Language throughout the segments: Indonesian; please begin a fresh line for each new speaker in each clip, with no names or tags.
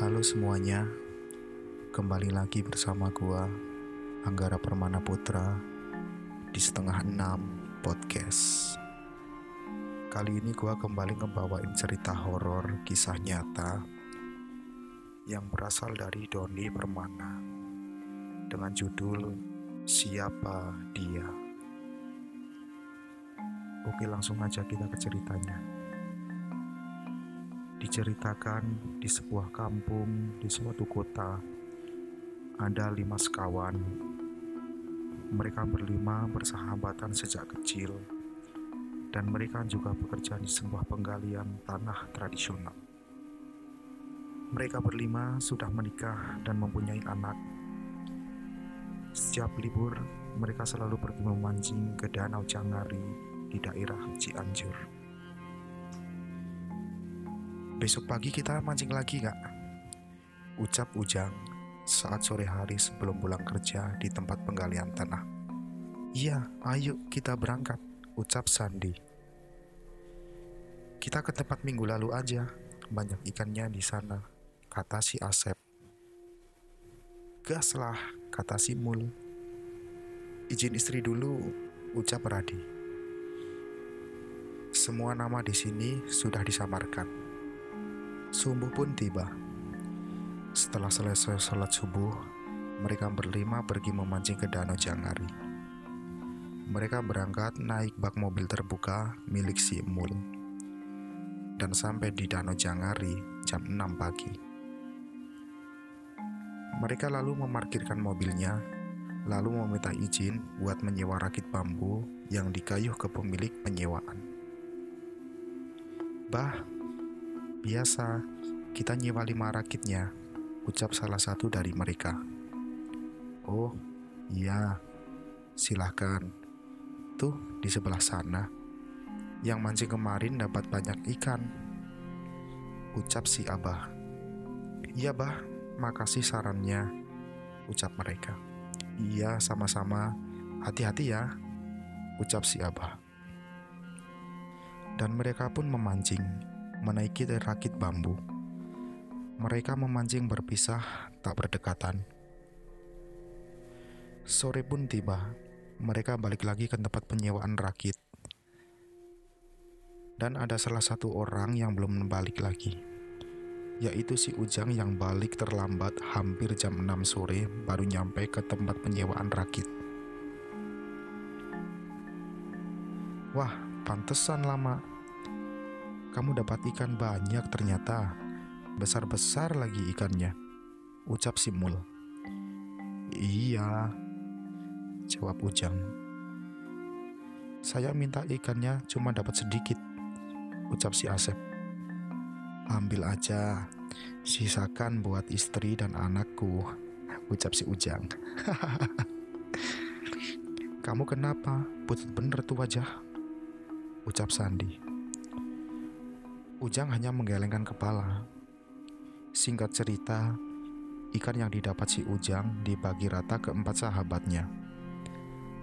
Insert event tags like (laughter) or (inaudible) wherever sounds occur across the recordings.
Halo semuanya, kembali lagi bersama gua Anggara Permana Putra di setengah enam podcast. Kali ini gua kembali ngebawain cerita horor kisah nyata yang berasal dari Doni Permana dengan judul Siapa Dia. Oke, langsung aja kita ke ceritanya diceritakan di sebuah kampung di suatu kota. Ada lima sekawan. Mereka berlima bersahabatan sejak kecil. Dan mereka juga bekerja di sebuah penggalian tanah tradisional. Mereka berlima sudah menikah dan mempunyai anak. Setiap libur mereka selalu pergi memancing ke danau Cangari di daerah Cianjur Besok pagi kita mancing lagi gak? Ucap Ujang saat sore hari sebelum pulang kerja di tempat penggalian tanah. Iya, ayo kita berangkat, ucap Sandi. Kita ke tempat minggu lalu aja, banyak ikannya di sana, kata si Asep. Gaslah, kata si Mul. Izin istri dulu, ucap Radi. Semua nama di sini sudah disamarkan. Subuh pun tiba. Setelah selesai sholat subuh, mereka berlima pergi memancing ke Danau Jangari. Mereka berangkat naik bak mobil terbuka milik si Emul dan sampai di Danau Jangari jam 6 pagi. Mereka lalu memarkirkan mobilnya, lalu meminta izin buat menyewa rakit bambu yang dikayuh ke pemilik penyewaan. Bah, Biasa, kita nyewa lima rakitnya, ucap salah satu dari mereka. Oh, iya, silahkan. Tuh, di sebelah sana. Yang mancing kemarin dapat banyak ikan. Ucap si Abah. Iya, Bah, makasih sarannya, ucap mereka. Iya, sama-sama. Hati-hati ya, ucap si Abah. Dan mereka pun memancing menaiki rakit bambu. Mereka memancing berpisah, tak berdekatan. Sore pun tiba, mereka balik lagi ke tempat penyewaan rakit. Dan ada salah satu orang yang belum balik lagi, yaitu si Ujang yang balik terlambat hampir jam 6 sore baru nyampe ke tempat penyewaan rakit. Wah, pantesan lama, kamu dapat ikan banyak ternyata. Besar-besar lagi ikannya. Ucap Simul. Iya, jawab Ujang. Saya minta ikannya cuma dapat sedikit. Ucap si Asep. Ambil aja, sisakan buat istri dan anakku. Ucap si Ujang. (laughs) Kamu kenapa? Putih bener tuh wajah. Ucap Sandi. Ujang hanya menggelengkan kepala. Singkat cerita, ikan yang didapat si Ujang dibagi rata ke empat sahabatnya,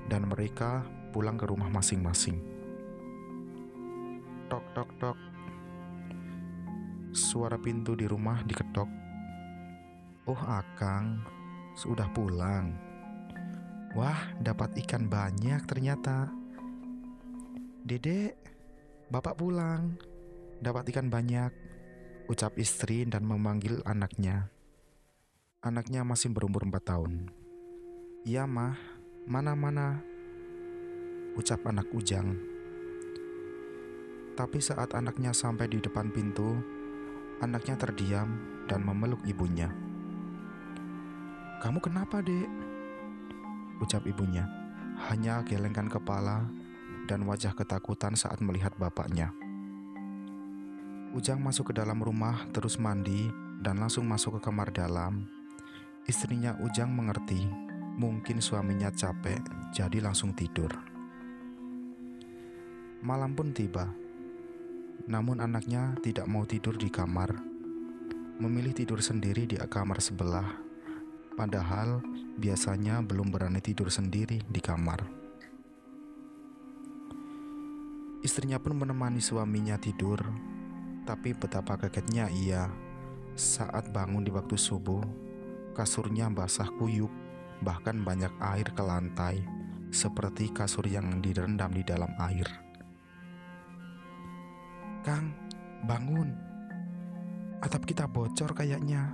dan mereka pulang ke rumah masing-masing. Tok tok tok. Suara pintu di rumah diketok. Oh, Akang, sudah pulang. Wah, dapat ikan banyak ternyata. Dedek, Bapak pulang. Dapat ikan banyak, ucap istri dan memanggil anaknya. Anaknya masih berumur empat tahun. Iya mah, mana-mana, ucap anak Ujang. Tapi saat anaknya sampai di depan pintu, anaknya terdiam dan memeluk ibunya. Kamu kenapa, dek? Ucap ibunya. Hanya gelengkan kepala dan wajah ketakutan saat melihat bapaknya. Ujang masuk ke dalam rumah, terus mandi, dan langsung masuk ke kamar dalam. Istrinya Ujang mengerti, mungkin suaminya capek, jadi langsung tidur. Malam pun tiba, namun anaknya tidak mau tidur di kamar, memilih tidur sendiri di kamar sebelah. Padahal biasanya belum berani tidur sendiri di kamar. Istrinya pun menemani suaminya tidur tapi betapa kagetnya ia Saat bangun di waktu subuh, kasurnya basah kuyup, bahkan banyak air ke lantai, seperti kasur yang direndam di dalam air. Kang, bangun. Atap kita bocor kayaknya.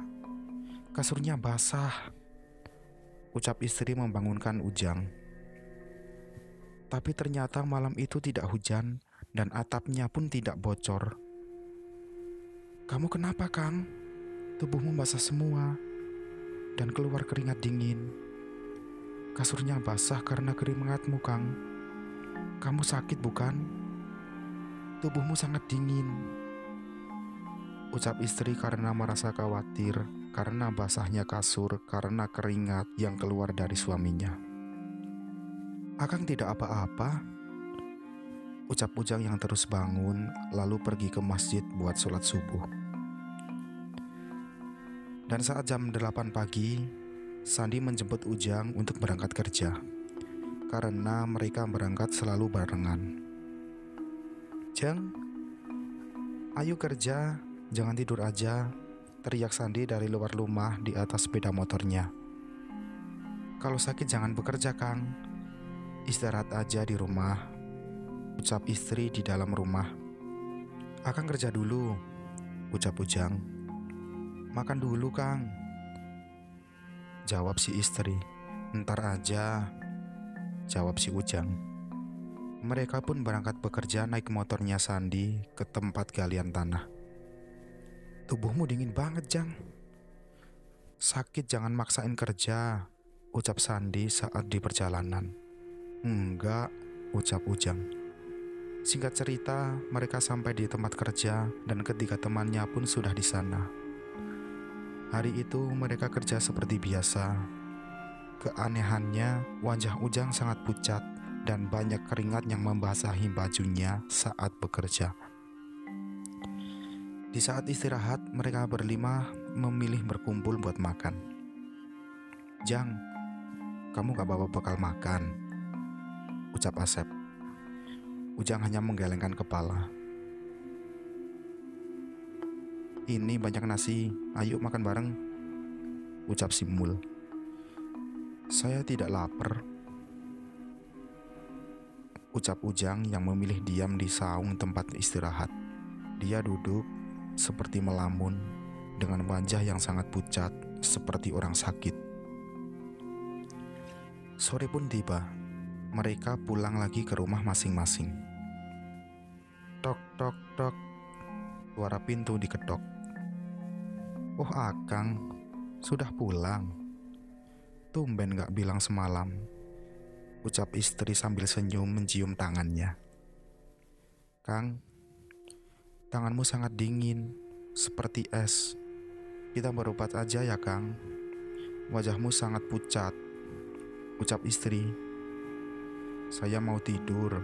Kasurnya basah. Ucap istri membangunkan Ujang. Tapi ternyata malam itu tidak hujan dan atapnya pun tidak bocor. Kamu kenapa, Kang? Tubuhmu basah semua dan keluar keringat dingin. Kasurnya basah karena keringatmu, Kang. Kamu sakit, bukan? Tubuhmu sangat dingin. Ucap istri karena merasa khawatir karena basahnya kasur karena keringat yang keluar dari suaminya. Akang tidak apa-apa. Ucap Ujang yang terus bangun lalu pergi ke masjid buat sholat subuh. Dan saat jam 8 pagi, Sandi menjemput Ujang untuk berangkat kerja. Karena mereka berangkat selalu barengan. Jang, ayo kerja, jangan tidur aja, teriak Sandi dari luar rumah di atas sepeda motornya. Kalau sakit jangan bekerja, Kang. Istirahat aja di rumah. Ucap istri di dalam rumah. Akan kerja dulu, ucap Ujang. Makan dulu, Kang. Jawab si istri. Ntar aja. Jawab si Ujang. Mereka pun berangkat bekerja naik motornya Sandi ke tempat galian tanah. Tubuhmu dingin banget, Jang. Sakit jangan maksain kerja, ucap Sandi saat di perjalanan. Enggak, ucap Ujang. Singkat cerita, mereka sampai di tempat kerja dan ketiga temannya pun sudah di sana. Hari itu mereka kerja seperti biasa. Keanehannya, wajah Ujang sangat pucat dan banyak keringat yang membasahi bajunya saat bekerja. Di saat istirahat, mereka berlima memilih berkumpul buat makan. Jang, kamu gak bawa bekal makan? Ucap Asep. Ujang hanya menggelengkan kepala. Ini banyak nasi, ayo makan bareng. Ucap Simul. Saya tidak lapar. Ucap Ujang yang memilih diam di saung tempat istirahat. Dia duduk seperti melamun dengan wajah yang sangat pucat seperti orang sakit. Sore pun tiba. Mereka pulang lagi ke rumah masing-masing. Tok tok tok. Suara pintu diketok. Oh Akang, sudah pulang. Tumben gak bilang semalam. Ucap istri sambil senyum mencium tangannya. Kang, tanganmu sangat dingin, seperti es. Kita berobat aja ya Kang. Wajahmu sangat pucat. Ucap istri. Saya mau tidur.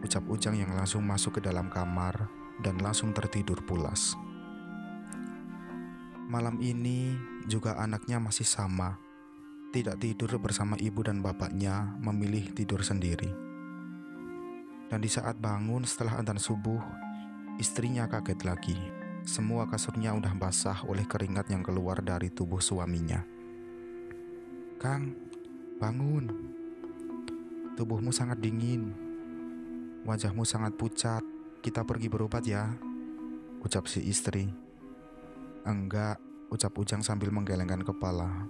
Ucap Ujang yang langsung masuk ke dalam kamar dan langsung tertidur pulas. Malam ini juga anaknya masih sama. Tidak tidur bersama ibu dan bapaknya, memilih tidur sendiri. Dan di saat bangun setelah adzan subuh, istrinya kaget lagi. Semua kasurnya udah basah oleh keringat yang keluar dari tubuh suaminya. Kang, bangun. Tubuhmu sangat dingin. Wajahmu sangat pucat. Kita pergi berobat ya, ucap si istri. Enggak, ucap Ujang sambil menggelengkan kepala.